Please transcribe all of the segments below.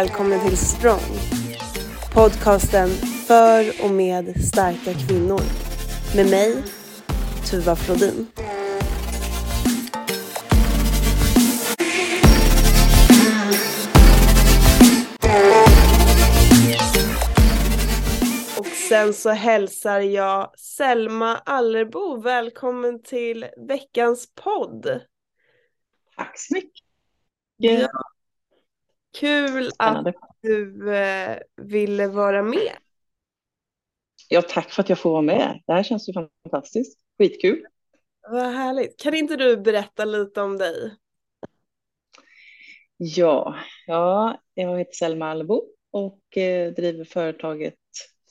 välkommen till Strong. Podcasten för och med starka kvinnor. Med mig, Tuva Flodin. Och sen så hälsar jag Selma Allerbo välkommen till veckans podd. Tack så mycket. Ja. Kul Spännande. att du eh, ville vara med. Ja, tack för att jag får vara med. Det här känns ju fantastiskt. Skitkul. Vad härligt. Kan inte du berätta lite om dig? Ja, ja jag heter Selma Allebo och eh, driver företaget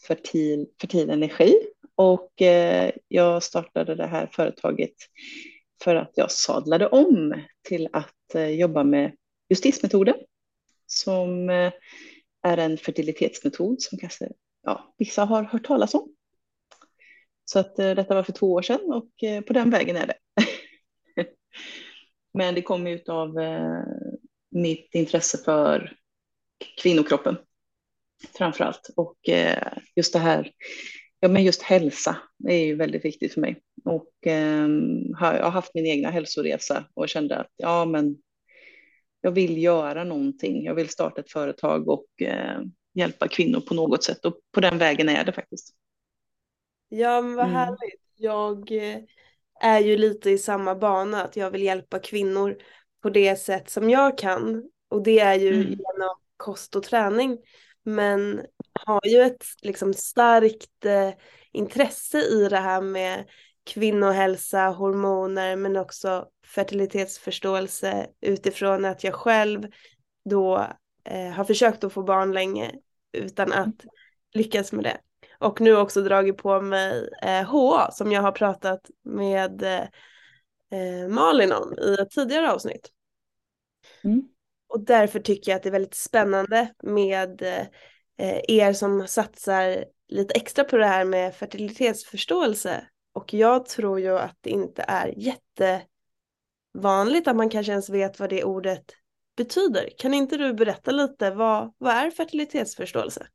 Fertil, Fertil Energi. Och eh, jag startade det här företaget för att jag sadlade om till att eh, jobba med justismetoden som eh, är en fertilitetsmetod som kanske ja, vissa har hört talas om. Så att eh, detta var för två år sedan och eh, på den vägen är det. Men det kom ut av mitt intresse för kvinnokroppen framför allt. Och just det här, ja men just hälsa är ju väldigt viktigt för mig. Och eh, jag har haft min egna hälsoresa och kände att ja men jag vill göra någonting. Jag vill starta ett företag och eh, hjälpa kvinnor på något sätt och på den vägen är det faktiskt. Ja, men vad Mm. härligt. Jag eh, är ju lite i samma bana, att jag vill hjälpa kvinnor på det sätt som jag kan. Och det är ju Mm. genom kost och träning. Men har ju ett liksom starkt eh, intresse i det här med kvinnohälsa, hormoner, men också fertilitetsförståelse utifrån att jag själv då eh, har försökt att få barn länge utan att lyckas med det. Och nu också dragit på mig eh, HA som jag har pratat med eh, eh, Malin om i ett tidigare avsnitt. Mm. Och därför tycker jag att det är väldigt spännande med eh, er som satsar lite extra på det här med fertilitetsförståelse. Och jag tror ju att det inte är vanligt att man kanske ens vet vad det ordet betyder. Kan inte du berätta lite, vad, vad är fertilitetsförståelse?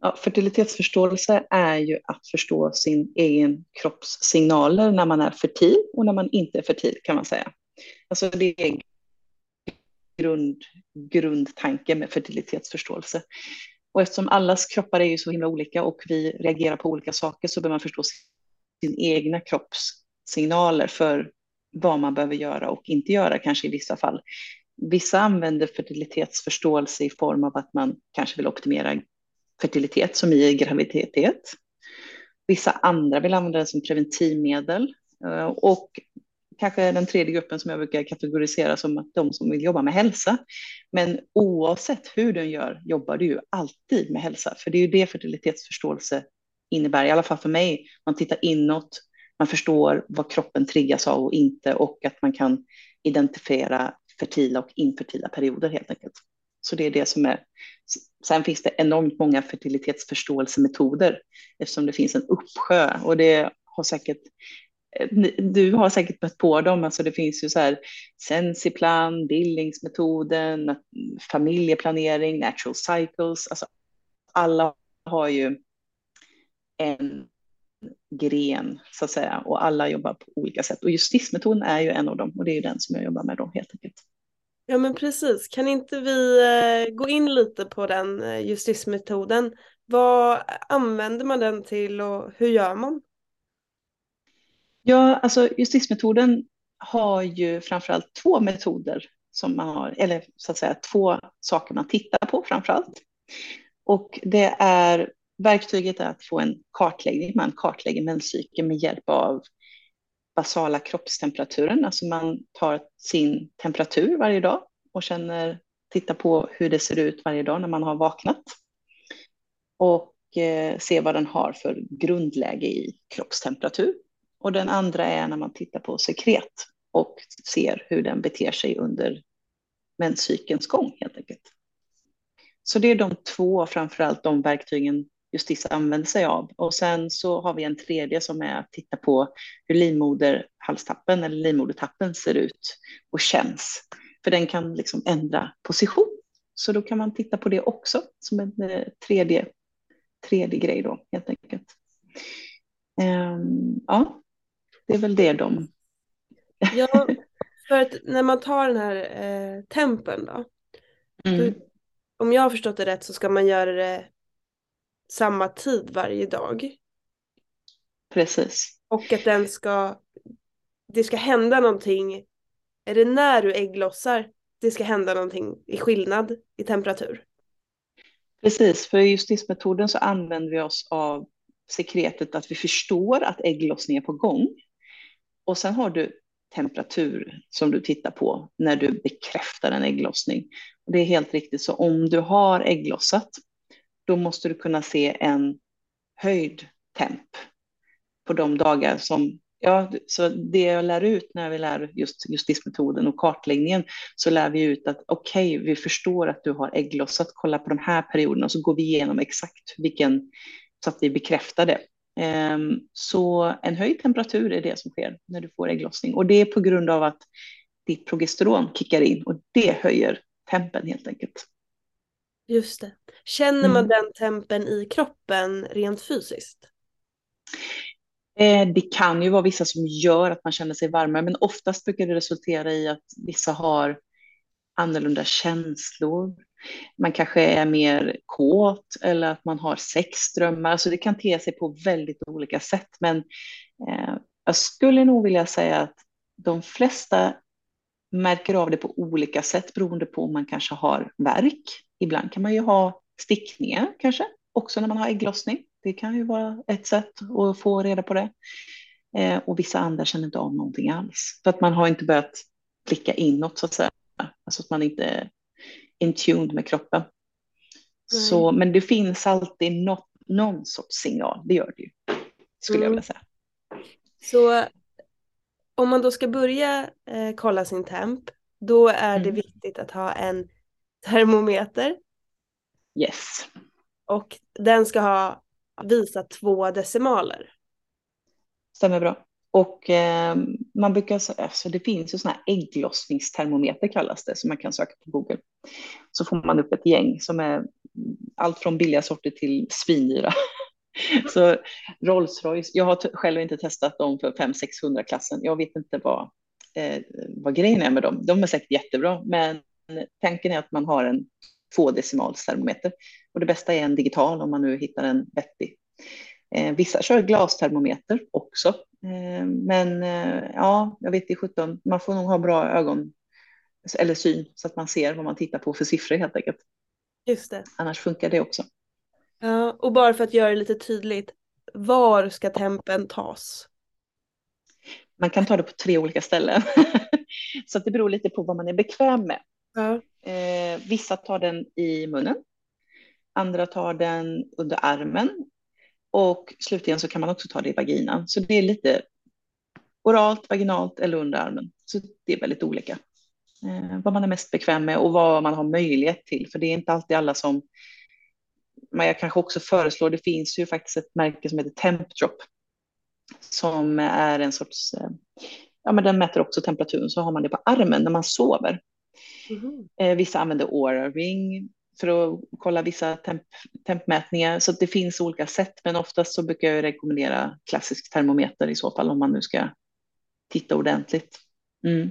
Ja, fertilitetsförståelse är ju att förstå sin egen kropps signaler när man är fertil och när man inte är fertil kan man säga. Alltså det är grund, grundtanken med fertilitetsförståelse. Och eftersom allas kroppar är ju så himla olika och vi reagerar på olika saker så behöver man förstå sin egna kroppssignaler för vad man behöver göra och inte göra kanske i vissa fall. Vissa använder fertilitetsförståelse i form av att man kanske vill optimera fertilitet som i graviditet. Vissa andra vill använda den som preventivmedel eh, och kanske den tredje gruppen som jag brukar kategorisera som de som vill jobba med hälsa. Men oavsett hur du gör jobbar du ju alltid med hälsa, för det är ju det fertilitetsförståelse innebär, i alla fall för mig. Man tittar inåt, man förstår vad kroppen triggas av och inte och att man kan identifiera fertila och infertila perioder helt enkelt. Så det är det som är. Sen finns det enormt många fertilitetsförståelsemetoder eftersom det finns en uppsjö och det har säkert du har säkert mött på dem, alltså det finns ju så här Sensiplan, bildningsmetoden, familjeplanering, natural cycles, alltså alla har ju en gren så att säga och alla jobbar på olika sätt och justismetoden är ju en av dem och det är ju den som jag jobbar med då helt enkelt. Ja men precis, kan inte vi eh, gå in lite på den eh, justismetoden? Vad använder man den till och hur gör man? Ja, alltså justismetoden har ju framförallt två metoder som man har, eller så att säga två saker man tittar på framförallt. Och det är, verktyget är att få en kartläggning, man kartlägger menscykeln med hjälp av basala kroppstemperaturen, alltså man tar sin temperatur varje dag och känner, tittar på hur det ser ut varje dag när man har vaknat. Och eh, ser vad den har för grundläge i kroppstemperatur. Och den andra är när man tittar på sekret och ser hur den beter sig under menscykelns gång helt enkelt. Så det är de två, framförallt de verktygen Justis använder sig av. Och sen så har vi en tredje som är att titta på hur livmoderhalstappen eller livmodertappen ser ut och känns. För den kan liksom ändra position Så då kan man titta på det också som en eh, tredje, tredje grej då helt enkelt. Um, ja, det är väl det de... ja, för att när man tar den här eh, tempen då, mm. då, om jag har förstått det rätt så ska man göra det samma tid varje dag. Precis. Och att den ska, det ska hända någonting, är det när du ägglossar det ska hända någonting i skillnad i temperatur? Precis, för just metoden så använder vi oss av sekretet att vi förstår att ägglossning är på gång. Och sen har du temperatur som du tittar på när du bekräftar en ägglossning. Och det är helt riktigt, så om du har ägglossat, då måste du kunna se en höjd temp på de dagar som Ja, så det jag lär ut när vi lär just justismetoden och kartläggningen så lär vi ut att okej, okay, vi förstår att du har ägglossat, kolla på de här perioderna och så går vi igenom exakt vilken så att vi bekräftar det. Ehm, så en höjd temperatur är det som sker när du får ägglossning och det är på grund av att ditt progesteron kickar in och det höjer tempen helt enkelt. Just det. Känner man mm. den tempen i kroppen rent fysiskt? Eh, det kan ju vara vissa som gör att man känner sig varmare, men oftast brukar det resultera i att vissa har annorlunda känslor. Man kanske är mer kåt eller att man har sexdrömmar. Alltså det kan te sig på väldigt olika sätt. Men eh, jag skulle nog vilja säga att de flesta märker av det på olika sätt beroende på om man kanske har verk. Ibland kan man ju ha stickningar kanske, också när man har ägglossning. Det kan ju vara ett sätt att få reda på det. Eh, och vissa andra känner inte av någonting alls. För att man har inte börjat blicka inåt så att säga. Alltså att man inte är in tuned med kroppen. Så, men det finns alltid något, någon sorts signal, det gör det ju. Skulle mm. jag vilja säga. Så om man då ska börja eh, kolla sin temp, då är mm. det viktigt att ha en termometer. Yes. Och den ska ha visa två decimaler. Stämmer bra. Och eh, man brukar, alltså det finns ju sådana här ägglossningstermometer kallas det, som man kan söka på Google. Så får man upp ett gäng som är allt från billiga sorter till svindyra. Så Rolls-Royce, jag har själv inte testat dem för 500-600 klassen. Jag vet inte vad, eh, vad grejen är med dem. De är säkert jättebra, men tanken är att man har en tvådecimalstermometer. Och det bästa är en digital om man nu hittar en vettig. Eh, vissa kör glastermometer också. Eh, men eh, ja, jag vet i 17, man får nog ha bra ögon eller syn så att man ser vad man tittar på för siffror helt enkelt. Just det. Annars funkar det också. Ja, och bara för att göra det lite tydligt, var ska tempen tas? Man kan ta det på tre olika ställen. så det beror lite på vad man är bekväm med. Ja. Eh, vissa tar den i munnen. Andra tar den under armen. Och slutligen så kan man också ta det i vaginan. Så det är lite oralt, vaginalt eller under armen. Så det är väldigt olika. Eh, vad man är mest bekväm med och vad man har möjlighet till. För det är inte alltid alla som... Men jag kanske också föreslår, det finns ju faktiskt ett märke som heter Tempdrop. Som är en sorts... Eh, ja, men den mäter också temperaturen, så har man det på armen när man sover. Mm. Eh, vissa använder Aura Ring för att kolla vissa temp tempmätningar. Så det finns olika sätt, men oftast så brukar jag rekommendera klassisk termometer i så fall om man nu ska titta ordentligt. Mm.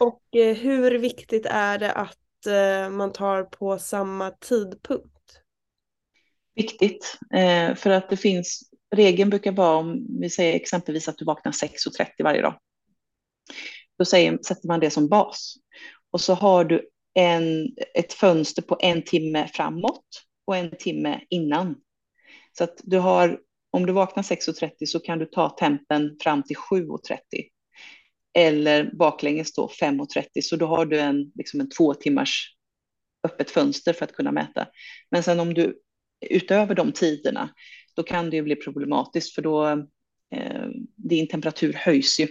Och eh, hur viktigt är det att man tar på samma tidpunkt? Viktigt, eh, för att det finns, regeln brukar vara om vi säger exempelvis att du vaknar 6.30 varje dag. Då säger, sätter man det som bas och så har du en, ett fönster på en timme framåt och en timme innan. Så att du har, om du vaknar 6.30 så kan du ta tempen fram till 7.30 eller baklänges då 5.30 så då har du en, liksom en två timmars öppet fönster för att kunna mäta. Men sen om du utöver de tiderna då kan det ju bli problematiskt för då eh, din temperatur höjs ju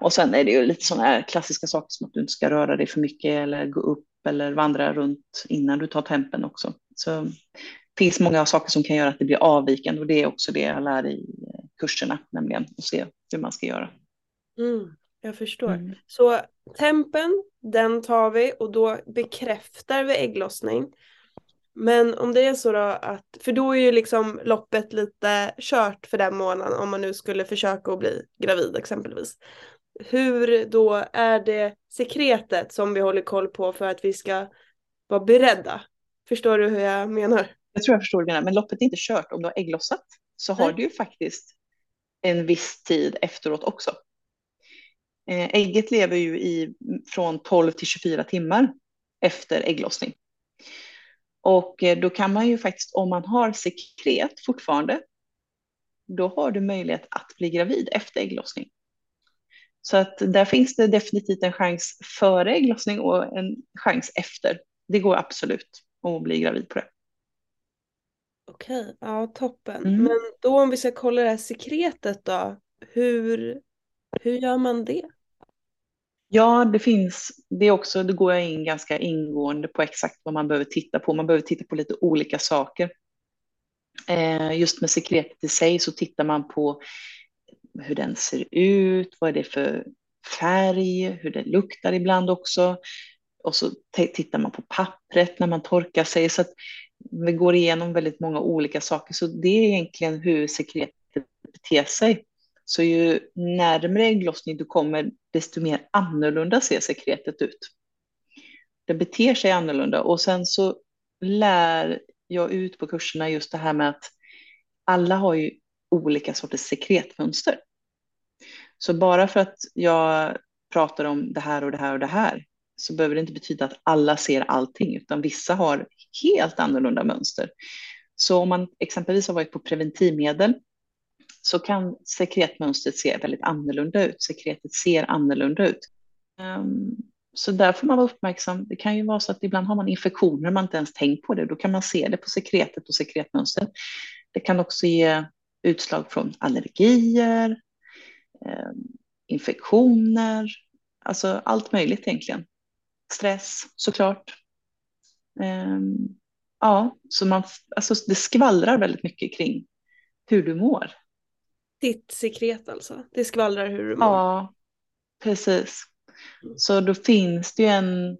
och sen är det ju lite sådana här klassiska saker som att du inte ska röra dig för mycket eller gå upp eller vandra runt innan du tar tempen också. Så det finns många saker som kan göra att det blir avvikande och det är också det jag lär i kurserna, nämligen att se hur man ska göra. Mm, jag förstår. Mm. Så tempen, den tar vi och då bekräftar vi ägglossning. Men om det är så då att, för då är ju liksom loppet lite kört för den månaden om man nu skulle försöka att bli gravid exempelvis. Hur då är det sekretet som vi håller koll på för att vi ska vara beredda? Förstår du hur jag menar? Jag tror jag förstår det, men loppet är inte kört. Om du har ägglossat så har Nej. du ju faktiskt en viss tid efteråt också. Eh, ägget lever ju i från 12 till 24 timmar efter ägglossning. Och eh, då kan man ju faktiskt, om man har sekret fortfarande, då har du möjlighet att bli gravid efter ägglossning. Så att där finns det definitivt en chans före ägglossning och en chans efter. Det går absolut att bli gravid på det. Okej, ja toppen. Mm. Men då om vi ska kolla det här sekretet då, hur, hur gör man det? Ja, det finns, det också, det går jag in ganska ingående på exakt vad man behöver titta på. Man behöver titta på lite olika saker. Eh, just med sekretet i sig så tittar man på hur den ser ut, vad är det för färg, hur det luktar ibland också. Och så tittar man på pappret när man torkar sig. Så att vi går igenom väldigt många olika saker. Så det är egentligen hur sekretet beter sig. Så ju närmre ägglossning du kommer, desto mer annorlunda ser sekretet ut. Det beter sig annorlunda och sen så lär jag ut på kurserna just det här med att alla har ju olika sorters sekretmönster. Så bara för att jag pratar om det här och det här och det här så behöver det inte betyda att alla ser allting, utan vissa har helt annorlunda mönster. Så om man exempelvis har varit på preventivmedel så kan sekretmönstret se väldigt annorlunda ut. Sekretet ser annorlunda ut. Ehm, så där får man vara uppmärksam. Det kan ju vara så att ibland har man infektioner man inte ens tänkt på det. Då kan man se det på sekretet och sekretmönstret. Det kan också ge utslag från allergier, ehm, infektioner, alltså allt möjligt egentligen. Stress såklart. Ehm, ja, så man, alltså det skvallrar väldigt mycket kring hur du mår. Ditt sekret alltså? Det skvallrar hur du mår? Ja, precis. Så då finns det ju en,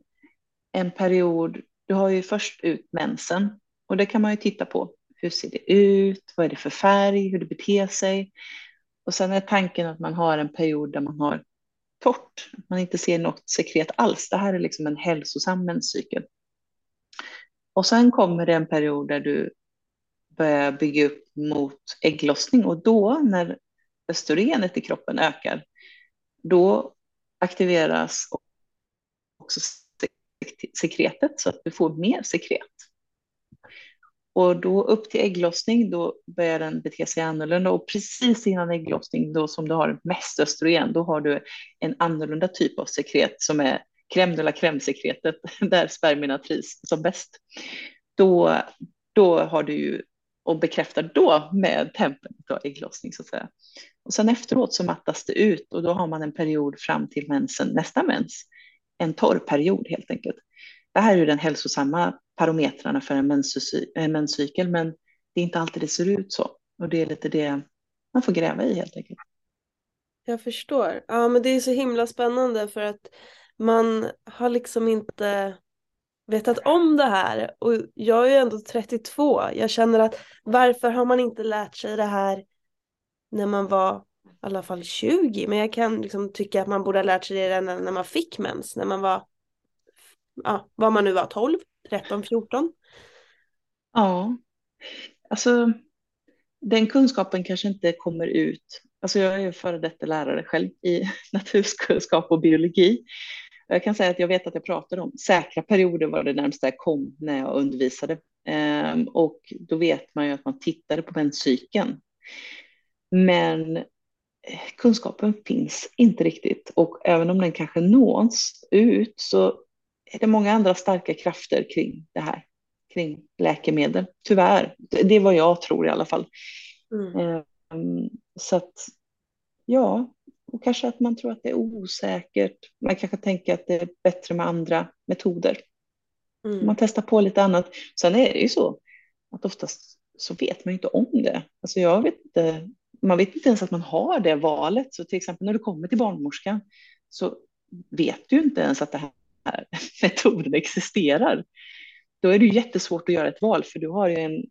en period, du har ju först ut mensen och det kan man ju titta på. Hur ser det ut? Vad är det för färg? Hur det beter sig? Och sen är tanken att man har en period där man har torrt, att man inte ser något sekret alls. Det här är liksom en hälsosam menscykel. Och sen kommer det en period där du börjar bygga upp mot ägglossning och då när östrogenet i kroppen ökar, då aktiveras också sekretet så att du får mer sekret. Och då upp till ägglossning, då börjar den bete sig annorlunda och precis innan ägglossning, då som du har mest östrogen, då har du en annorlunda typ av sekret som är crème de la crème-sekretet, där spermierna trivs som bäst. Då, då har du ju och bekräftar då med tempen av ägglossning så att säga. Och sen efteråt så mattas det ut och då har man en period fram till mensen, nästa mens, en torr period helt enkelt. Det här är ju den hälsosamma parametrarna för en, en menscykel, men det är inte alltid det ser ut så. Och det är lite det man får gräva i helt enkelt. Jag förstår. Ja, men det är så himla spännande för att man har liksom inte vetat om det här och jag är ju ändå 32. Jag känner att varför har man inte lärt sig det här när man var i alla fall 20? Men jag kan liksom tycka att man borde ha lärt sig det redan när man fick mens, när man var, ja, vad man nu var, 12, 13, 14. Ja, alltså den kunskapen kanske inte kommer ut. Alltså jag är ju före detta lärare själv i naturkunskap och biologi. Jag kan säga att jag vet att jag pratade om säkra perioder var det närmsta jag kom när jag undervisade. Ehm, och då vet man ju att man tittade på menscykeln. Men eh, kunskapen finns inte riktigt och även om den kanske nås ut så är det många andra starka krafter kring det här, kring läkemedel. Tyvärr, det är vad jag tror i alla fall. Mm. Ehm, så att ja, och kanske att man tror att det är osäkert. Man kanske tänker att det är bättre med andra metoder. Mm. Man testar på lite annat. Sen är det ju så att oftast så vet man inte om det. Alltså jag vet inte, man vet inte ens att man har det valet. Så till exempel när du kommer till barnmorskan så vet du inte ens att det här här metoden existerar, då är det jättesvårt att göra ett val för du har ju en,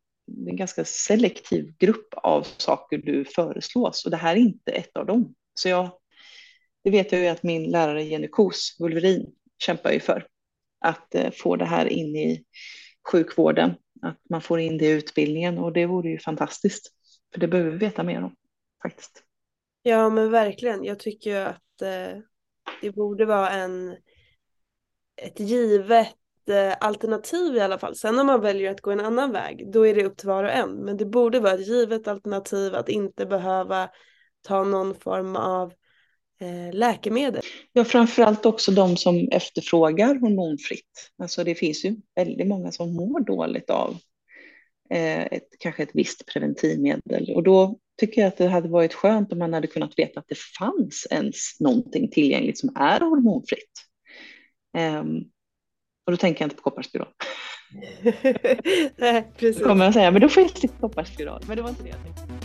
en ganska selektiv grupp av saker du föreslås och det här är inte ett av dem. Så jag, det vet jag ju att min lärare Jenny Kos, Wolverin, kämpar ju för. Att eh, få det här in i sjukvården, att man får in det i utbildningen och det vore ju fantastiskt. För det behöver vi veta mer om faktiskt. Ja men verkligen, jag tycker ju att eh, det borde vara en ett givet eh, alternativ i alla fall. Sen om man väljer att gå en annan väg, då är det upp till var och en. Men det borde vara ett givet alternativ att inte behöva ta någon form av eh, läkemedel. Ja, framförallt också de som efterfrågar hormonfritt. Alltså det finns ju väldigt många som mår dåligt av eh, ett, kanske ett visst preventivmedel. Och då tycker jag att det hade varit skönt om man hade kunnat veta att det fanns ens någonting tillgängligt som är hormonfritt. Um, och då tänker jag inte på kopparspiral. Nej, precis. Då kommer jag säga, men då jag slippa kopparspiral. Men det var inte det jag tänkte.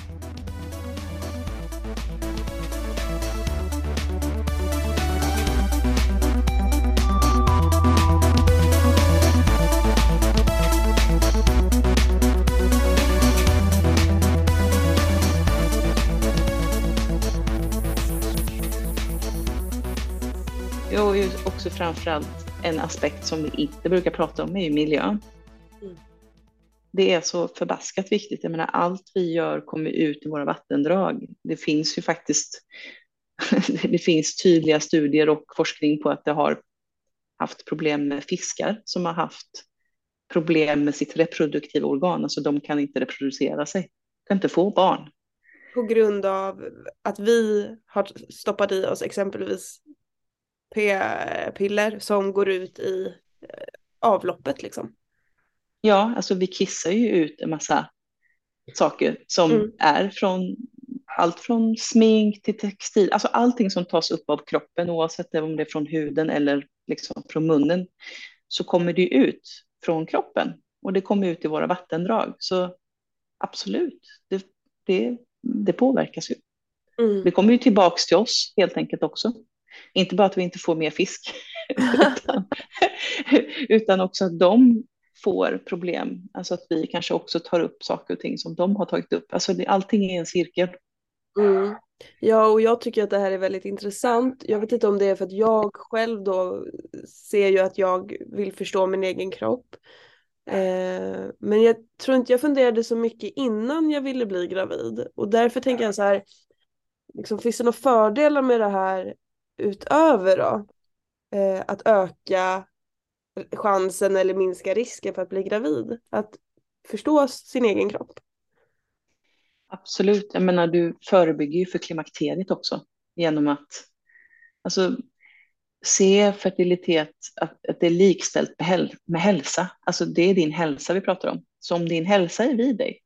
Också framförallt en aspekt som vi inte brukar prata om är ju miljön. Mm. Det är så förbaskat viktigt. Jag menar, allt vi gör kommer ut i våra vattendrag. Det finns ju faktiskt det finns tydliga studier och forskning på att det har haft problem med fiskar som har haft problem med sitt reproduktiva organ. Alltså de kan inte reproducera sig, kan inte få barn. På grund av att vi har stoppat i oss exempelvis p-piller som går ut i eh, avloppet liksom. Ja, alltså vi kissar ju ut en massa saker som mm. är från allt från smink till textil, alltså allting som tas upp av kroppen oavsett om det är från huden eller liksom från munnen så kommer det ut från kroppen och det kommer ut i våra vattendrag. Så absolut, det, det, det påverkas ju. Mm. Det kommer ju tillbaks till oss helt enkelt också. Inte bara att vi inte får mer fisk, utan, utan också att de får problem. Alltså att vi kanske också tar upp saker och ting som de har tagit upp. Alltså det, allting är en cirkel. Mm. Ja, och jag tycker att det här är väldigt intressant. Jag vet inte om det är för att jag själv då ser ju att jag vill förstå min egen kropp. Eh, men jag tror inte jag funderade så mycket innan jag ville bli gravid. Och därför tänker jag så här, liksom, finns det några fördelar med det här utöver då eh, att öka chansen eller minska risken för att bli gravid. Att förstå sin egen kropp. Absolut, jag menar du förebygger ju för klimakteriet också genom att alltså, se fertilitet, att, att det är likställt med, med hälsa. Alltså det är din hälsa vi pratar om. Så om din hälsa är vid dig,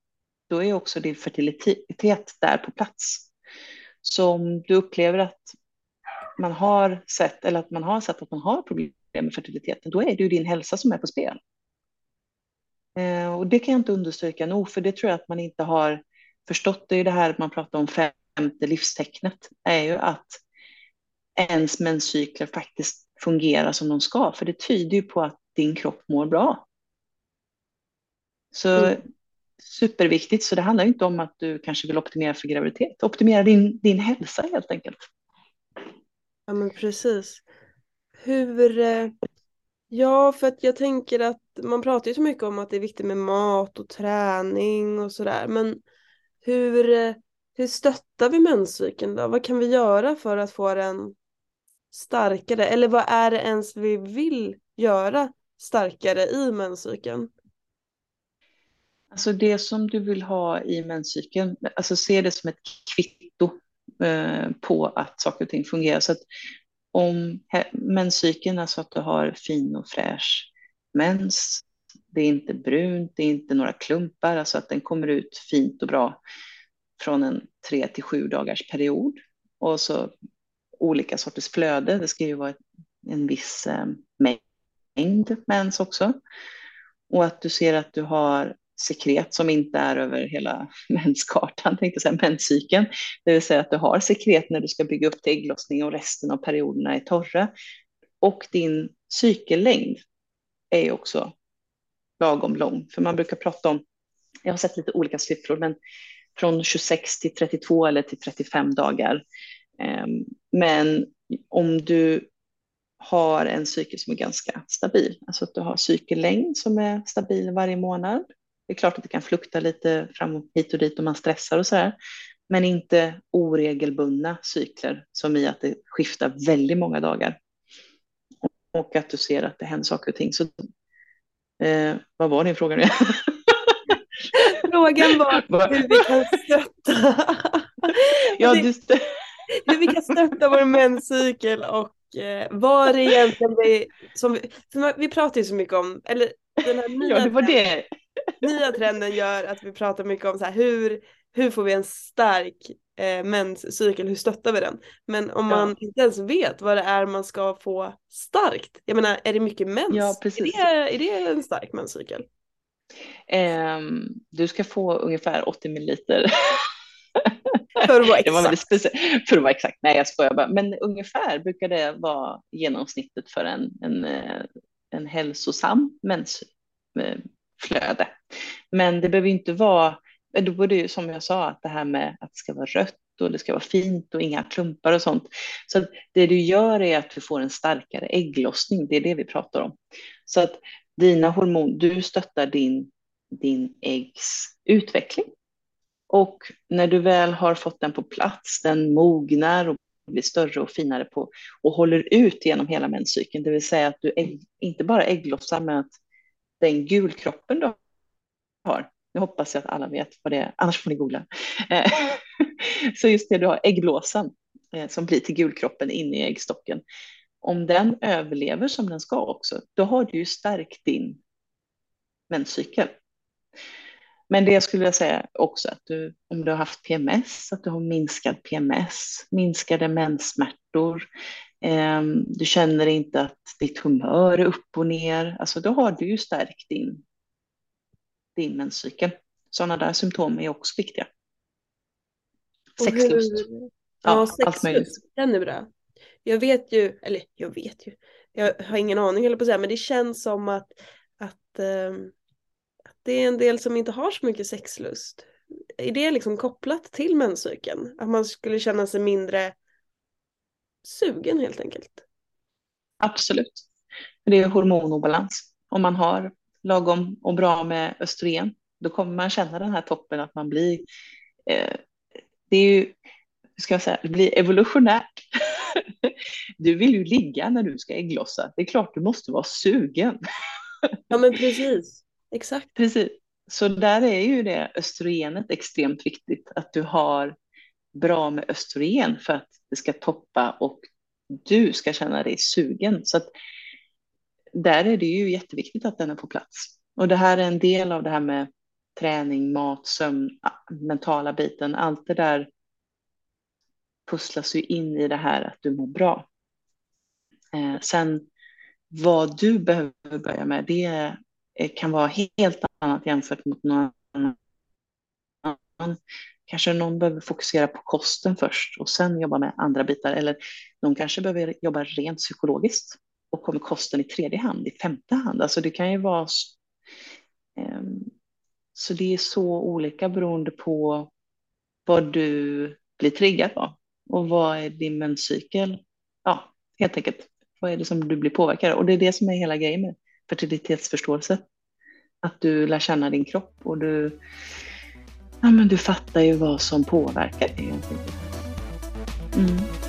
då är också din fertilitet där på plats. Så om du upplever att man har sett, eller att man har sett att man har problem med fertiliteten, då är det ju din hälsa som är på spel. Eh, och det kan jag inte understryka nog, för det tror jag att man inte har förstått. Det är ju det här att man pratar om femte livstecknet, är ju att ens menscykler faktiskt fungerar som de ska, för det tyder ju på att din kropp mår bra. Så mm. superviktigt, så det handlar inte om att du kanske vill optimera för graviditet, optimera din, din hälsa helt enkelt. Ja men precis. Hur, eh, ja för att jag tänker att man pratar ju så mycket om att det är viktigt med mat och träning och sådär men hur, eh, hur stöttar vi menscykeln då? Vad kan vi göra för att få den starkare? Eller vad är det ens vi vill göra starkare i menscykeln? Alltså det som du vill ha i menscykeln, alltså se det som ett kvitto Eh, på att saker och ting fungerar. Så att om menscykeln, alltså att du har fin och fräsch mens, det är inte brunt, det är inte några klumpar, alltså att den kommer ut fint och bra från en tre till sju dagars period. Och så olika sorters flöde, det ska ju vara en viss eh, mängd mens också. Och att du ser att du har sekret som inte är över hela menskartan, tänkte säga menscykeln. Det vill säga att du har sekret när du ska bygga upp till ägglossning och resten av perioderna är torra. Och din cykellängd är också lagom lång. För man brukar prata om, jag har sett lite olika siffror, men från 26 till 32 eller till 35 dagar. Ehm, men om du har en cykel som är ganska stabil, alltså att du har cykellängd som är stabil varje månad. Det är klart att det kan flukta lite fram hit och dit om man stressar och så här, men inte oregelbundna cykler som i att det skiftar väldigt många dagar. Och att du ser att det händer saker och ting. Så, eh, vad var din fråga nu? Frågan var hur vi kan stötta. ja, du stö hur vi kan stötta vår menscykel och eh, vad det egentligen vi, som vi, vi pratar ju så mycket om, eller den här nya, ja, det var det. Nya trenden gör att vi pratar mycket om så här, hur, hur får vi en stark eh, menscykel, hur stöttar vi den? Men om man inte ens vet vad det är man ska få starkt, jag menar är det mycket mens? Ja, precis. Är, det, är det en stark menscykel? Um, du ska få ungefär 80 milliliter. För att vara exakt. för att vara exakt. Nej, jag skojar bara. Men ungefär brukar det vara genomsnittet för en, en, eh, en hälsosam mensflöde. Men det behöver inte vara, då borde ju som jag sa, att det här med att det ska vara rött och det ska vara fint och inga klumpar och sånt. Så det du gör är att du får en starkare ägglossning, det är det vi pratar om. Så att dina hormon, du stöttar din, din äggs utveckling. Och när du väl har fått den på plats, den mognar och blir större och finare på och håller ut genom hela menscykeln, det vill säga att du ägg, inte bara ägglossar, men att den gulkroppen du har, nu hoppas jag att alla vet vad det är, annars får ni googla. Eh, så just det, du har äggblåsan eh, som blir till gulkroppen inne i äggstocken. Om den överlever som den ska också, då har du ju stärkt din menscykel. Men det skulle jag säga också att du, om du har haft PMS, att du har minskad PMS, minskade menssmärtor, eh, du känner inte att ditt humör är upp och ner, alltså då har du ju stärkt din, din menscykel. Sådana där symptom är också viktiga. Sexlust. Ja, ja sexlust, den är bra. Jag vet ju, eller jag vet ju, jag har ingen aning eller på att säga, men det känns som att, att um det är en del som inte har så mycket sexlust. Är det liksom kopplat till menscykeln? Att man skulle känna sig mindre sugen helt enkelt? Absolut. Det är hormonobalans. Om man har lagom och bra med östrogen, då kommer man känna den här toppen att man blir, eh, det är ju, hur ska jag säga, det blir evolutionärt. Du vill ju ligga när du ska ägglossa. Det är klart du måste vara sugen. Ja men precis. Exakt. Precis. Så där är ju det östrogenet extremt viktigt, att du har bra med östrogen för att det ska toppa och du ska känna dig sugen. Så att där är det ju jätteviktigt att den är på plats. Och det här är en del av det här med träning, mat, sömn, mentala biten. Allt det där pusslas ju in i det här att du mår bra. Eh, sen vad du behöver börja med, det kan vara helt annat jämfört mot någon annan. Kanske någon behöver fokusera på kosten först och sen jobba med andra bitar. Eller någon kanske behöver jobba rent psykologiskt och kommer kosten i tredje hand, i femte hand. Alltså det kan ju vara... Ehm, så det är så olika beroende på vad du blir triggad av och vad är din menscykel? Ja, helt enkelt. Vad är det som du blir påverkad av? Och det är det som är hela grejen med fertilitetsförståelse. Att du lär känna din kropp och du, ja, men du fattar ju vad som påverkar dig. Mm.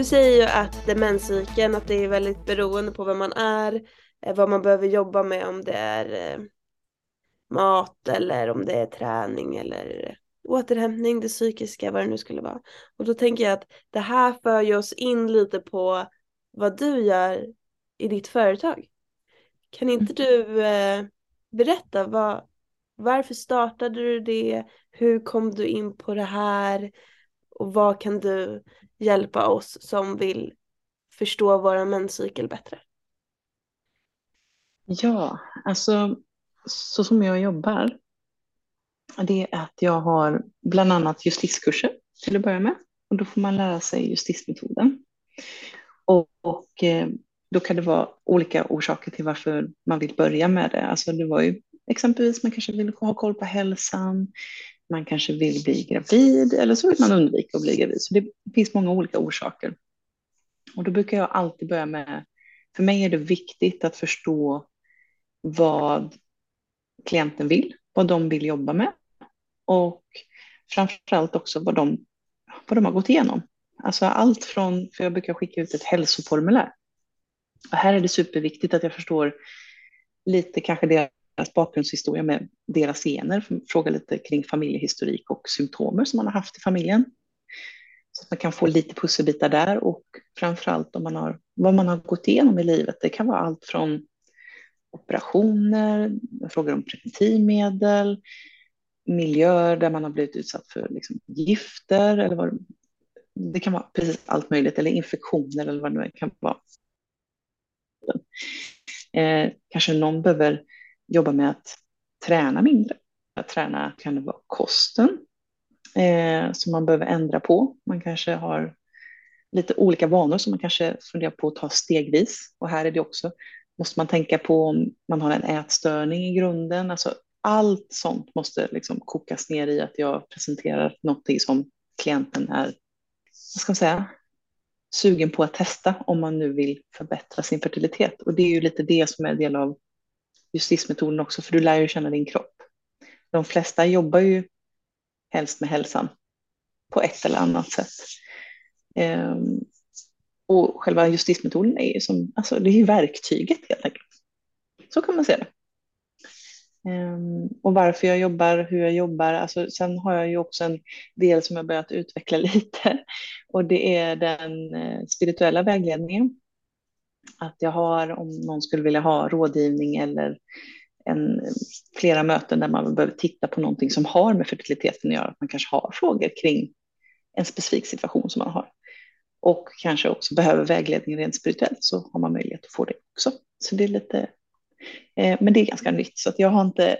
Du säger ju att demenscykeln, att det är väldigt beroende på vem man är, eh, vad man behöver jobba med, om det är eh, mat eller om det är träning eller återhämtning, det psykiska, vad det nu skulle vara. Och då tänker jag att det här för ju oss in lite på vad du gör i ditt företag. Kan inte du eh, berätta vad, varför startade du det? Hur kom du in på det här? Och vad kan du hjälpa oss som vill förstå våra menscykel bättre? Ja, alltså så som jag jobbar, det är att jag har bland annat justiskurser till att börja med. Och då får man lära sig justismetoden. Och, och eh, då kan det vara olika orsaker till varför man vill börja med det. Alltså det var ju exempelvis man kanske vill ha koll på hälsan, man kanske vill bli gravid eller så vill man undvika att bli gravid. Så det finns många olika orsaker. Och då brukar jag alltid börja med, för mig är det viktigt att förstå vad klienten vill, vad de vill jobba med och framförallt också vad de, vad de har gått igenom. Alltså allt från, för jag brukar skicka ut ett hälsoformulär. Och här är det superviktigt att jag förstår lite kanske deras bakgrundshistoria med deras gener, fråga lite kring familjehistorik och symptomer som man har haft i familjen. Så att man kan få lite pusselbitar där och framförallt om man har, vad man har gått igenom i livet. Det kan vara allt från operationer, frågor om preventivmedel, miljöer där man har blivit utsatt för liksom, gifter eller vad det kan vara precis allt möjligt eller infektioner eller vad det nu kan vara. Eh, kanske någon behöver jobba med att träna mindre. Att träna kan det vara kosten eh, som man behöver ändra på. Man kanske har lite olika vanor som man kanske funderar på att ta stegvis. Och här är det också, måste man tänka på om man har en ätstörning i grunden. Alltså allt sånt måste liksom kokas ner i att jag presenterar någonting som klienten är, vad ska man säga, sugen på att testa om man nu vill förbättra sin fertilitet. Och det är ju lite det som är del av justismetoden också, för du lär ju känna din kropp. De flesta jobbar ju helst med hälsan på ett eller annat sätt. Um, och själva justismetoden är ju som, alltså det är ju verktyget helt enkelt. Så kan man se det. Um, och varför jag jobbar, hur jag jobbar. Alltså, sen har jag ju också en del som jag börjat utveckla lite och det är den eh, spirituella vägledningen. Att jag har, om någon skulle vilja ha rådgivning eller en, flera möten där man behöver titta på någonting som har med fertiliteten att göra, att man kanske har frågor kring en specifik situation som man har. Och kanske också behöver vägledning rent spirituellt så har man möjlighet att få det också. Så det är lite Eh, men det är ganska nytt så att jag har inte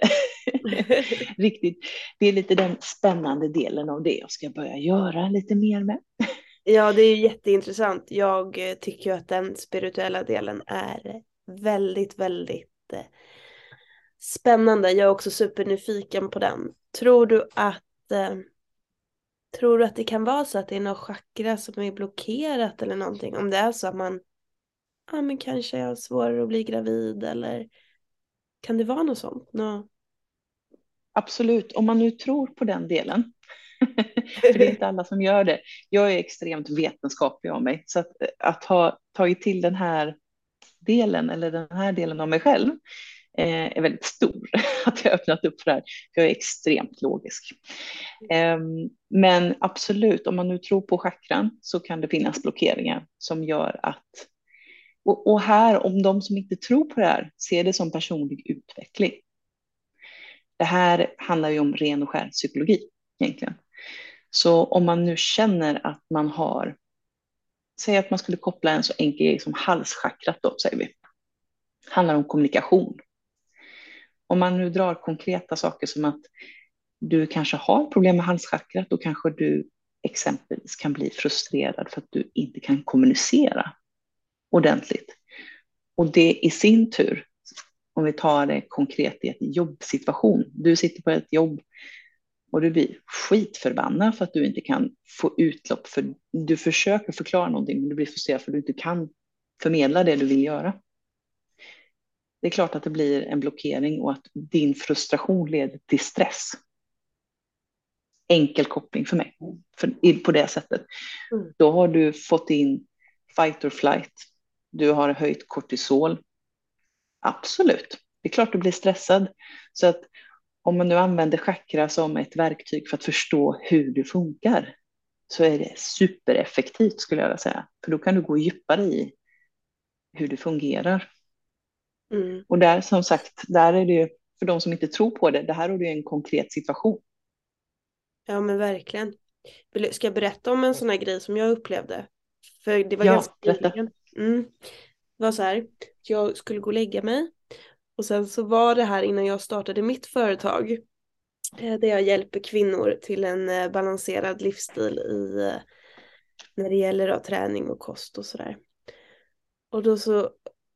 riktigt, det är lite den spännande delen av det jag ska börja göra lite mer med. Ja, det är jätteintressant. Jag eh, tycker ju att den spirituella delen är väldigt, väldigt eh, spännande. Jag är också supernyfiken på den. Tror du att eh, Tror du att det kan vara så att det är något chakra som är blockerat eller någonting? Om det är så att man ja men kanske har svårare att bli gravid eller kan det vara något sånt? Nå... Absolut, om man nu tror på den delen. För det är inte alla som gör det. Jag är extremt vetenskaplig av mig, så att, eh, att ha tagit till den här delen eller den här delen av mig själv eh, är väldigt stor. Att jag öppnat upp för det här. Jag är extremt logisk. Eh, men absolut, om man nu tror på chakran så kan det finnas blockeringar som gör att och, och, här, om de som inte tror på det här ser det som personlig utveckling. Det här handlar ju om ren och skär psykologi egentligen. Så om man nu känner att man har, säg att man skulle koppla en så enkel grej som halschakrat då, säger vi. handlar om kommunikation. Om man nu drar konkreta saker som att du kanske har problem med halschakrat, då kanske du exempelvis kan bli frustrerad för att du inte kan kommunicera ordentligt. Och det i sin tur, om vi tar det konkret i en jobbsituation, du sitter på ett jobb och du blir skitförbannad för att du inte kan få utlopp för, du försöker förklara någonting men du blir frustrerad för att du inte kan förmedla det du vill göra. Det är klart att det blir en blockering och att din frustration leder till stress. Enkel koppling för mig, för, på det sättet. Mm. Då har du fått in fight or flight, du har höjt kortisol. Absolut, det är klart du blir stressad. Så att om man nu använder chakra som ett verktyg för att förstå hur du funkar så är det supereffektivt skulle jag vilja säga. För då kan du gå djupare i hur du fungerar. Mm. Och där som sagt, där är det ju för de som inte tror på det, det här är ju en konkret situation. Ja men verkligen. Ska jag berätta om en sån här grej som jag upplevde? För det var ja, ganska berätta. Mm. Det var så här, jag skulle gå och lägga mig och sen så var det här innan jag startade mitt företag eh, där jag hjälper kvinnor till en eh, balanserad livsstil i eh, när det gäller då, träning och kost och sådär. Och då så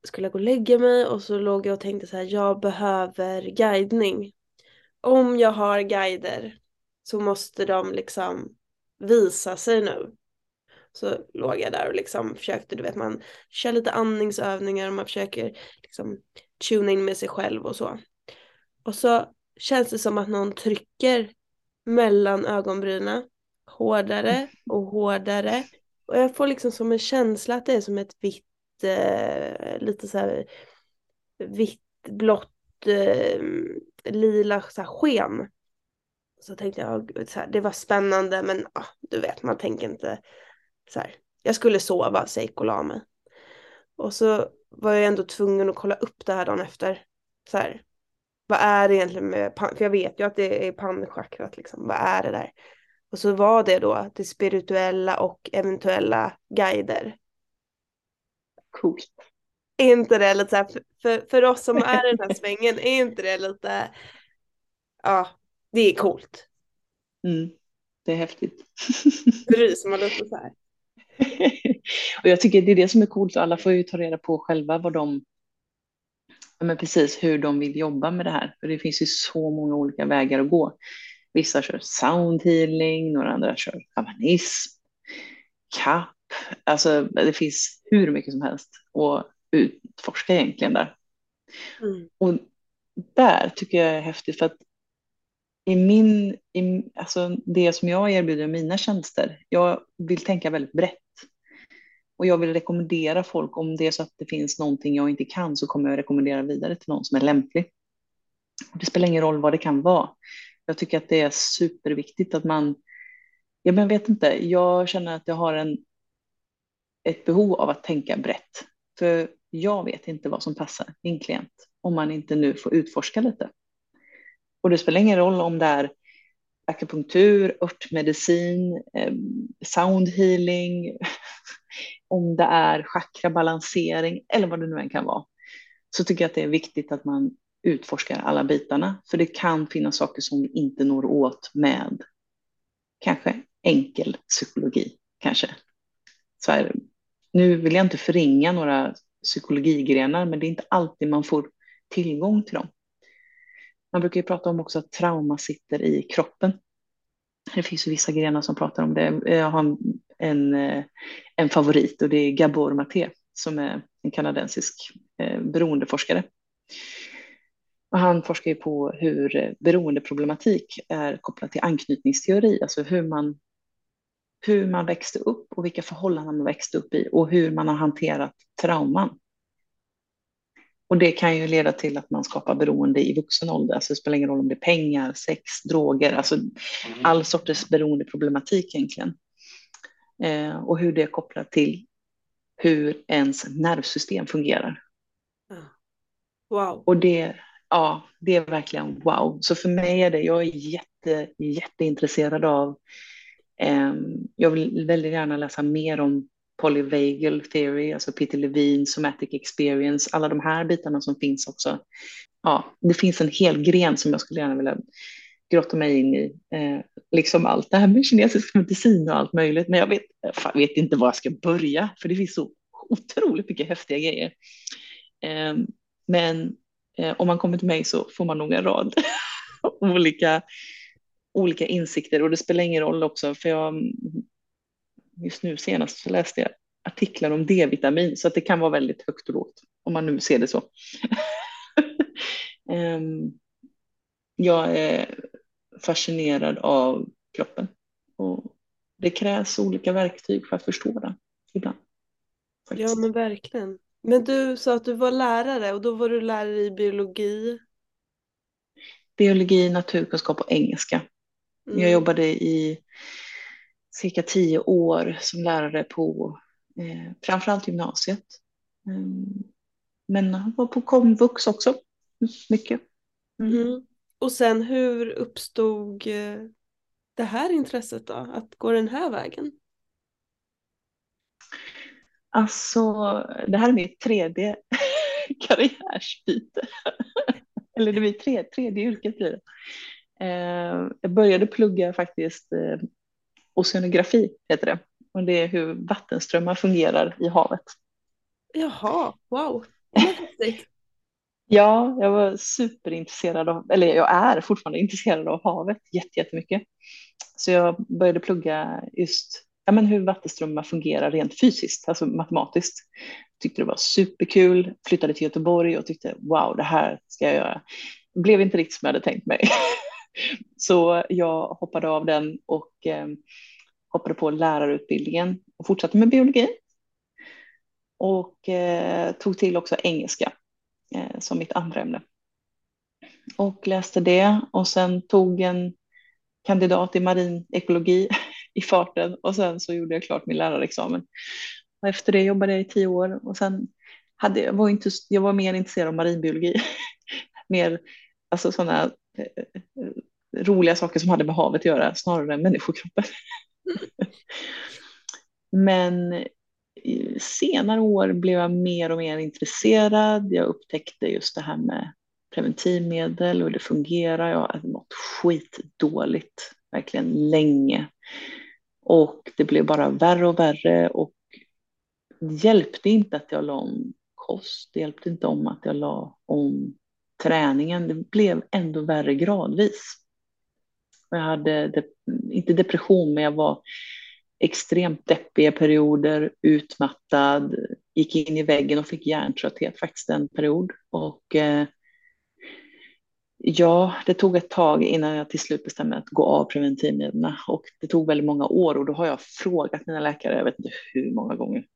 skulle jag gå och lägga mig och så låg jag och tänkte så här, jag behöver guidning. Om jag har guider så måste de liksom visa sig nu. Så låg jag där och liksom försökte, du vet man kör lite andningsövningar och man försöker liksom tuna in med sig själv och så. Och så känns det som att någon trycker mellan ögonbrynen hårdare och hårdare. Och jag får liksom som en känsla att det är som ett vitt, eh, lite så här vitt, blått, eh, lila så här sken. Så tänkte jag, så här, det var spännande men ah, du vet man tänker inte så här. Jag skulle sova, och la mig. Och så var jag ändå tvungen att kolla upp det här dagen efter. Så här, vad är det egentligen med, för jag vet ju att det är pannchakrat liksom, vad är det där? Och så var det då det spirituella och eventuella guider. Coolt. Är inte det lite så här, för, för oss som är i den här svängen, är inte det lite, ja, det är coolt. Mm, det är häftigt. Ryser man lite så här. och jag tycker det är det som är coolt, alla får ju ta reda på själva vad de, men precis hur de vill jobba med det här. För det finns ju så många olika vägar att gå. Vissa kör soundhealing, några andra kör shamanism, kapp. Alltså det finns hur mycket som helst att utforska egentligen där. Mm. Och där tycker jag är häftigt för att i min, i, alltså det som jag erbjuder mina tjänster, jag vill tänka väldigt brett. Och jag vill rekommendera folk, om det är så att det finns någonting jag inte kan, så kommer jag rekommendera vidare till någon som är lämplig. Det spelar ingen roll vad det kan vara. Jag tycker att det är superviktigt att man, Jag men vet inte, jag känner att jag har en, ett behov av att tänka brett. För jag vet inte vad som passar min klient om man inte nu får utforska lite. Och det spelar ingen roll om det är akupunktur, örtmedicin, eh, sound soundhealing, om det är chakrabalansering eller vad det nu än kan vara. Så tycker jag att det är viktigt att man utforskar alla bitarna. För det kan finnas saker som vi inte når åt med kanske enkel psykologi. Kanske. Så här, nu vill jag inte förringa några psykologigrenar, men det är inte alltid man får tillgång till dem. Man brukar ju prata om också att trauma sitter i kroppen. Det finns ju vissa grenar som pratar om det. Jag har en, en, eh, favorit och det är Gabor Maté som är en kanadensisk eh, beroendeforskare. Och han forskar ju på hur eh, beroendeproblematik är kopplat till anknytningsteori, alltså hur man, hur man växte upp och vilka förhållanden man växte upp i och hur man har hanterat trauman. Och det kan ju leda till att man skapar beroende i vuxen ålder. Alltså det spelar ingen roll om det är pengar, sex, droger, alltså mm. all sorters beroendeproblematik egentligen. Eh, och hur det är kopplat till hur ens nervsystem fungerar. Wow. Och det, ja, det är verkligen wow. Så för mig är det, jag är jätte, jätteintresserad av, eh, jag vill väldigt gärna läsa mer om polyvagal theory, alltså Peter Levine, somatic experience, alla de här bitarna som finns också. Ja, det finns en hel gren som jag skulle gärna vilja grotta mig in i, eh, liksom allt det här med kinesisk medicin och allt möjligt, men jag vet, fan, vet inte var jag ska börja, för det finns så otroligt mycket häftiga grejer. Eh, men eh, om man kommer till mig så får man nog en rad olika, olika insikter och det spelar ingen roll också, för jag just nu senast så läste jag artiklar om D-vitamin så att det kan vara väldigt högt och lågt om man nu ser det så. um, jag är fascinerad av kroppen och det krävs olika verktyg för att förstå den ibland. Faktiskt. Ja men verkligen. Men du sa att du var lärare och då var du lärare i biologi? Biologi, naturkunskap och engelska. Mm. Jag jobbade i cirka tio år som lärare på eh, framförallt gymnasiet. Mm. Men jag var på komvux också, mycket. Mm. Och sen hur uppstod eh, det här intresset då, att gå den här vägen? Alltså, det här är mitt tredje karriärsbyte. Eller det blir tre, tredje yrket blir det. Eh, jag började plugga faktiskt eh, oceanografi, heter det. Och det är hur vattenströmmar fungerar i havet. Jaha, wow. ja, jag var superintresserad av, eller jag är fortfarande intresserad av havet jättemycket. Så jag började plugga just ja, men hur vattenströmmar fungerar rent fysiskt, alltså matematiskt. Tyckte det var superkul, flyttade till Göteborg och tyckte wow, det här ska jag göra. Blev inte riktigt som jag hade tänkt mig. Så jag hoppade av den och eh, hoppade på lärarutbildningen och fortsatte med biologi. Och eh, tog till också engelska eh, som mitt andra ämne. Och läste det och sen tog en kandidat i marin ekologi i farten och sen så gjorde jag klart min lärarexamen. Och efter det jobbade jag i tio år och sen hade jag, var inte, jag var mer intresserad av marinbiologi. mer alltså sådana roliga saker som hade med havet att göra snarare än människokroppen. Men senare år blev jag mer och mer intresserad. Jag upptäckte just det här med preventivmedel och hur det fungerar. Jag har mått skitdåligt, verkligen länge. Och det blev bara värre och värre och det hjälpte inte att jag la om kost, det hjälpte inte om att jag la om träningen. Det blev ändå värre gradvis. Jag hade, de, inte depression, men jag var extremt deppiga perioder, utmattad, gick in i väggen och fick hjärntrötthet faktiskt en period. Och eh, ja, det tog ett tag innan jag till slut bestämde mig att gå av preventivmedlen och det tog väldigt många år och då har jag frågat mina läkare, jag vet inte hur många gånger,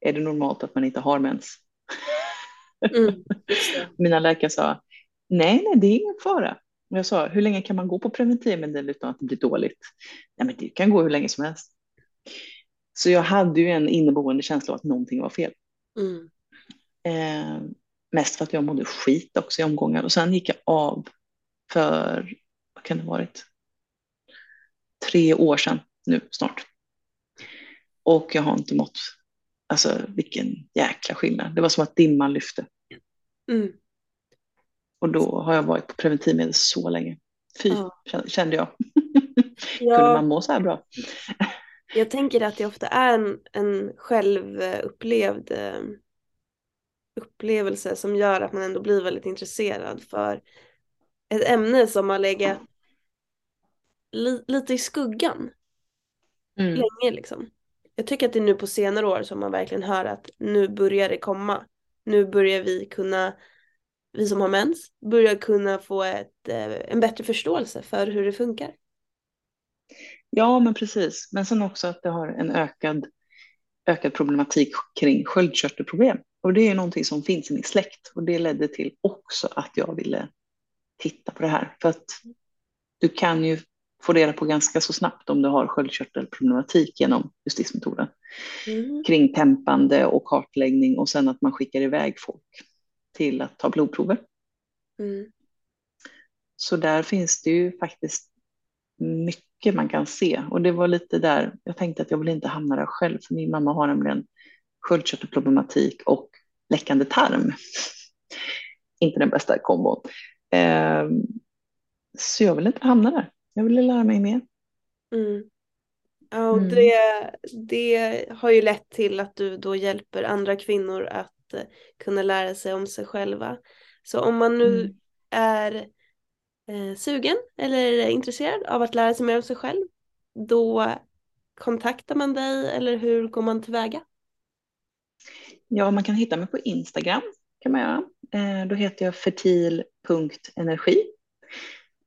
är det normalt att man inte har mens? Mm, mina läkare sa, nej, nej, det är ingen fara. Och jag sa, hur länge kan man gå på preventivmedel utan att det blir dåligt? Nej, men det kan gå hur länge som helst. Så jag hade ju en inneboende känsla av att någonting var fel. Mm. Eh, mest för att jag mådde skit också i omgångar och sen gick jag av för, vad kan det ha varit, tre år sedan nu snart. Och jag har inte mått, alltså vilken jäkla skillnad. Det var som att dimman lyfte. Mm. Och då har jag varit på preventivmedel så länge. Fy, ja. kände jag. Ja. Kunde man må så här bra? jag tänker att det ofta är en, en självupplevd eh, upplevelse som gör att man ändå blir väldigt intresserad för ett ämne som har legat li, lite i skuggan mm. länge liksom. Jag tycker att det är nu på senare år som man verkligen hör att nu börjar det komma. Nu börjar vi kunna vi som har mens börjar kunna få ett, eh, en bättre förståelse för hur det funkar. Ja, men precis. Men sen också att det har en ökad, ökad problematik kring sköldkörtelproblem. Och det är någonting som finns i min släkt och det ledde till också att jag ville titta på det här. För att du kan ju få reda på ganska så snabbt om du har sköldkörtelproblematik genom justismetoden. Mm. Kring tempande och kartläggning och sen att man skickar iväg folk till att ta blodprover. Mm. Så där finns det ju faktiskt mycket man kan se och det var lite där jag tänkte att jag vill inte hamna där själv för min mamma har nämligen sköldkörtelproblematik och läckande tarm. inte den bästa kombon. Eh, så jag vill inte hamna där. Jag ville lära mig mer. Mm. Ja, och mm. det, det har ju lett till att du då hjälper andra kvinnor att kunna lära sig om sig själva. Så om man nu mm. är eh, sugen eller intresserad av att lära sig mer om sig själv, då kontaktar man dig eller hur går man tillväga? Ja, man kan hitta mig på Instagram kan man göra. Eh, då heter jag fertil.energi.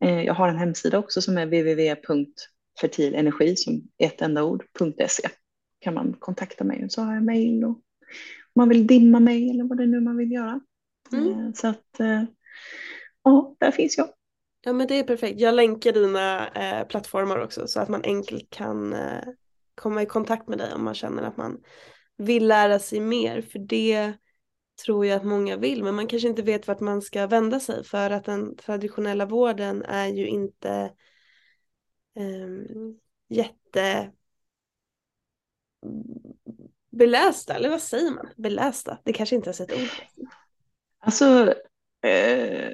Eh, jag har en hemsida också som är www.fertilenergi som ett enda ord.se. kan man kontakta mig och så har jag mejl och man vill dimma mig eller vad det nu man vill göra. Mm. Eh, så att eh, ja, där finns jag. Ja men det är perfekt. Jag länkar dina eh, plattformar också så att man enkelt kan eh, komma i kontakt med dig om man känner att man vill lära sig mer. För det tror jag att många vill men man kanske inte vet vart man ska vända sig för att den traditionella vården är ju inte um, jätte belästa, eller vad säger man? Belästa, det kanske inte ens är ett ord. Alltså, eh,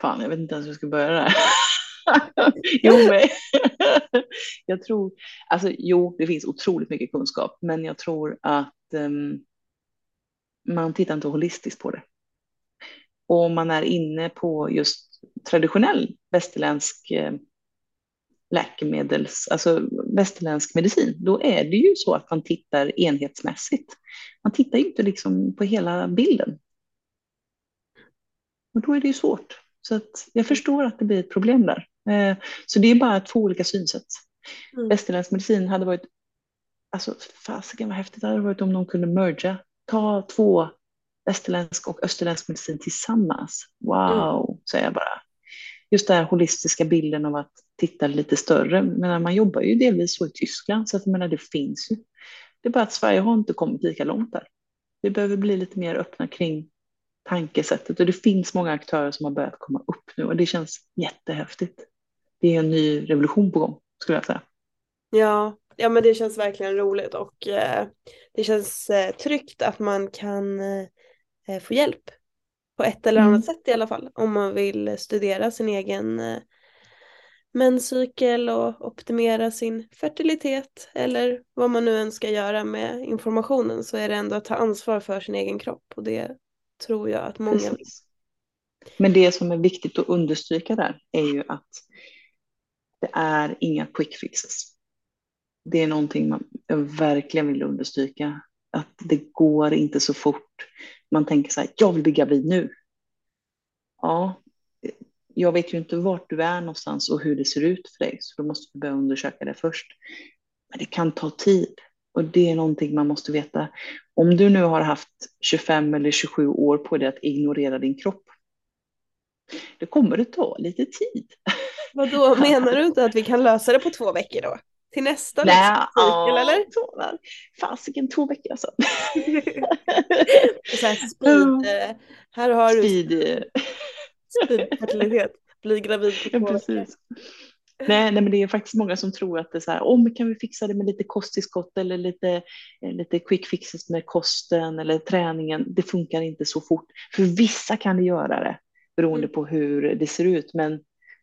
fan jag vet inte ens hur jag ska börja där. jo, men, jag tror, alltså jo, det finns otroligt mycket kunskap, men jag tror att um, man tittar inte holistiskt på det. Och om man är inne på just traditionell västerländsk eh, läkemedels, alltså västerländsk medicin, då är det ju så att man tittar enhetsmässigt. Man tittar ju inte liksom på hela bilden. Och då är det ju svårt. Så att jag förstår att det blir ett problem där. Eh, så det är bara två olika synsätt. Mm. Västerländsk medicin hade varit, alltså fasiken vad häftigt det hade varit om någon kunde merga, ta två västerländsk och österländsk medicin tillsammans. Wow, mm. säger jag bara. Just den här holistiska bilden av att titta lite större. Men man jobbar ju delvis så i Tyskland, så att jag menar, det finns ju. Det är bara att Sverige har inte kommit lika långt där. Vi behöver bli lite mer öppna kring tankesättet och det finns många aktörer som har börjat komma upp nu och det känns jättehäftigt. Det är en ny revolution på gång skulle jag säga. Ja, ja men det känns verkligen roligt och eh, det känns eh, tryggt att man kan eh, få hjälp på ett eller annat mm. sätt i alla fall om man vill studera sin egen eh, menscykel och optimera sin fertilitet eller vad man nu än ska göra med informationen så är det ändå att ta ansvar för sin egen kropp och det tror jag att många Precis. vill. Men det som är viktigt att understryka där är ju att det är inga quick fixes. Det är någonting man verkligen vill understryka. Att det går inte så fort. Man tänker så här, jag vill bli gravid nu. Ja, jag vet ju inte vart du är någonstans och hur det ser ut för dig, så då måste vi börja undersöka det först. Men det kan ta tid och det är någonting man måste veta. Om du nu har haft 25 eller 27 år på dig att ignorera din kropp, då kommer det ta lite tid. Vad då menar du inte att vi kan lösa det på två veckor då? Till nästa liksom, cykel eller? Fasiken två veckor alltså. så här speed, eh, här har du speed, speedfertilitet, bli gravid på två ja, veckor. Nej, nej, men det är faktiskt många som tror att det är så här, om kan vi fixa det med lite kosttillskott eller lite, eh, lite quick fixes med kosten eller träningen. Det funkar inte så fort. För vissa kan det göra det beroende mm. på hur det ser ut. Men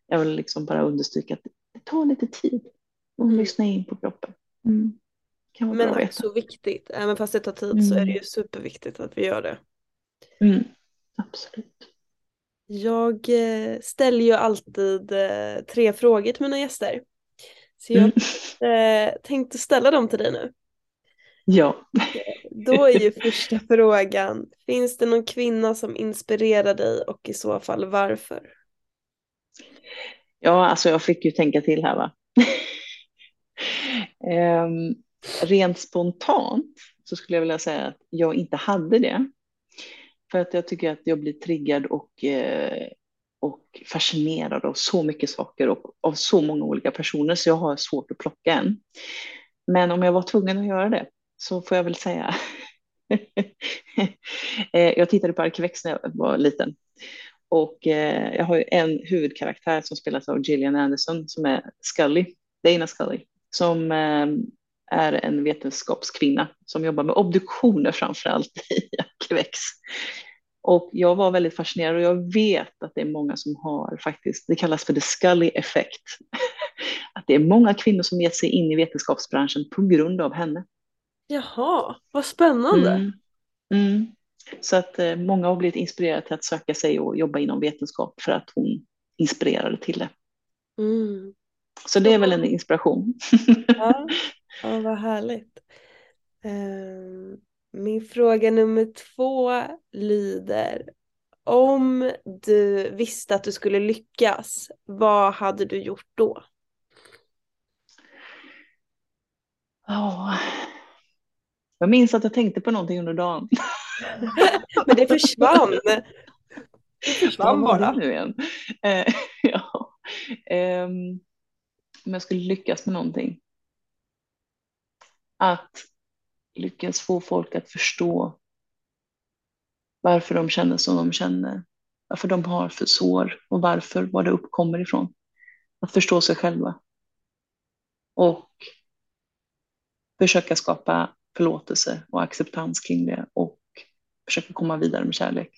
jag vill liksom bara understryka att det tar lite tid att mm. lyssna in på kroppen. Mm. men också viktigt, även fast det tar tid så är det ju mm. superviktigt att vi gör det. Mm. Absolut. Jag eh, ställer ju alltid eh, tre frågor till mina gäster. Så jag mm. tänkte ställa dem till dig nu. Ja. Då är ju första frågan, finns det någon kvinna som inspirerar dig och i så fall varför? Ja, alltså jag fick ju tänka till här va. Eh, rent spontant så skulle jag vilja säga att jag inte hade det. För att jag tycker att jag blir triggad och, eh, och fascinerad av så mycket saker och av så många olika personer så jag har svårt att plocka en. Men om jag var tvungen att göra det så får jag väl säga eh, jag tittade på Arkivex när jag var liten och eh, jag har ju en huvudkaraktär som spelas av Gillian Anderson som är Scully, Dana Scully, som är en vetenskapskvinna som jobbar med obduktioner framför allt i Arkivex. Och jag var väldigt fascinerad och jag vet att det är många som har faktiskt, det kallas för the Scully effect, att det är många kvinnor som gett sig in i vetenskapsbranschen på grund av henne. Jaha, vad spännande. Mm. Mm. Så att eh, många har blivit inspirerade till att söka sig och jobba inom vetenskap för att hon inspirerade till det. Mm. Så det är väl en inspiration. Ja, ja vad härligt. Um, min fråga nummer två lyder om du visste att du skulle lyckas, vad hade du gjort då? Oh. Jag minns att jag tänkte på någonting under dagen. Men det försvann. Det försvann bara. nu igen? Eh, ja. Eh, om jag skulle lyckas med någonting. Att lyckas få folk att förstå varför de känner som de känner, varför de har för sår och varför, var det uppkommer ifrån. Att förstå sig själva. Och försöka skapa förlåtelse och acceptans kring det och försöka komma vidare med kärlek.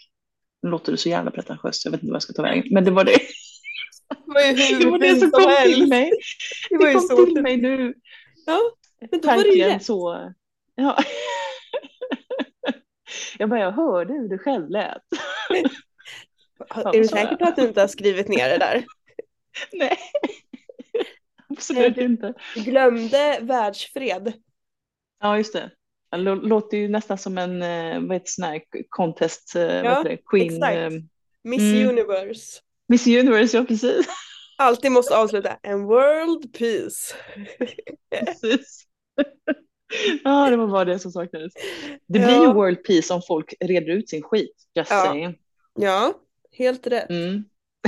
Nu låter det så jävla pretentiöst, jag vet inte vad jag ska ta vägen, men det var det. Det var ju hur Det var det fint som som kom helst. till mig. Det Det kom så till mig nu. Ja, men då var det ju rätt. så. Ja. Jag bara, jag hörde hur det själv lät. Är du säker på att du inte har skrivit ner det där? Nej, absolut Nej, inte. Du glömde världsfred. Ja, just det. Det lå- låter ju nästan som en eh, vad heter sån här contest, eh, vad Ja, heter det? Queen, exakt. eh, Miss Mm. Universe. Miss Universe, ja precis. Alltid måste avsluta en world peace. precis. Ja, det var bara det som saknades. Det blir Ja. ju world peace om folk reder ut sin skit, just Ja. saying. Ja, helt rätt. Mm.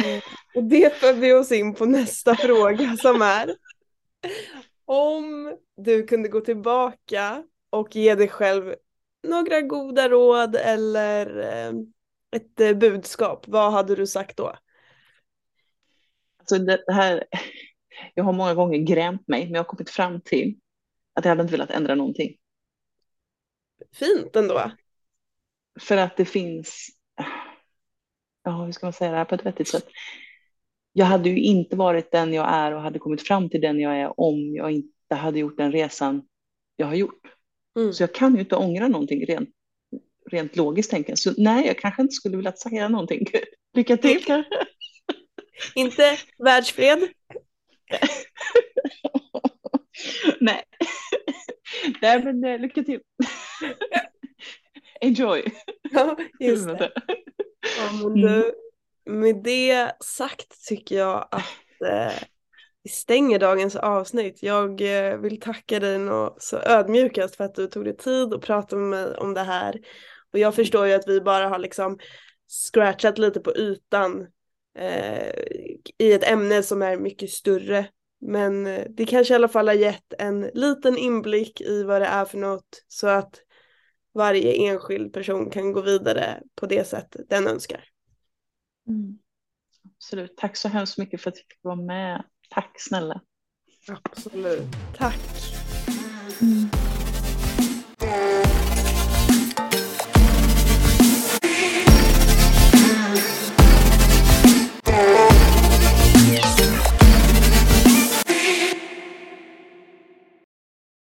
Och det för vi oss in på nästa fråga som är om du kunde gå tillbaka och ge dig själv några goda råd eller eh, ett eh, budskap, vad hade du sagt då? Alltså det här, jag har många gånger grämt mig, men jag har kommit fram till att jag hade inte velat ändra någonting. Fint ändå. För att det finns, ja hur ska man säga det här på ett vettigt sätt? Jag hade ju inte varit den jag är och hade kommit fram till den jag är om jag inte hade gjort den resan jag har gjort. Mm. Så jag kan ju inte ångra någonting rent, rent logiskt tänker jag. Så nej, jag kanske inte skulle vilja säga någonting. Lycka till kanske. Inte världsfred? nej. nej, men eh, lycka till. Enjoy. Ja, just det. Ja, men du, med det sagt tycker jag att eh, vi stänger dagens avsnitt. Jag eh, vill tacka dig så ödmjukast för att du tog dig tid att prata med mig om det här. Och jag förstår ju att vi bara har liksom scratchat lite på ytan eh, i ett ämne som är mycket större. Men eh, det kanske i alla fall har gett en liten inblick i vad det är för något så att varje enskild person kan gå vidare på det sätt den önskar. Mm. Absolut. Tack så hemskt mycket för att jag fick vara med. Tack snälla. Absolut. Tack.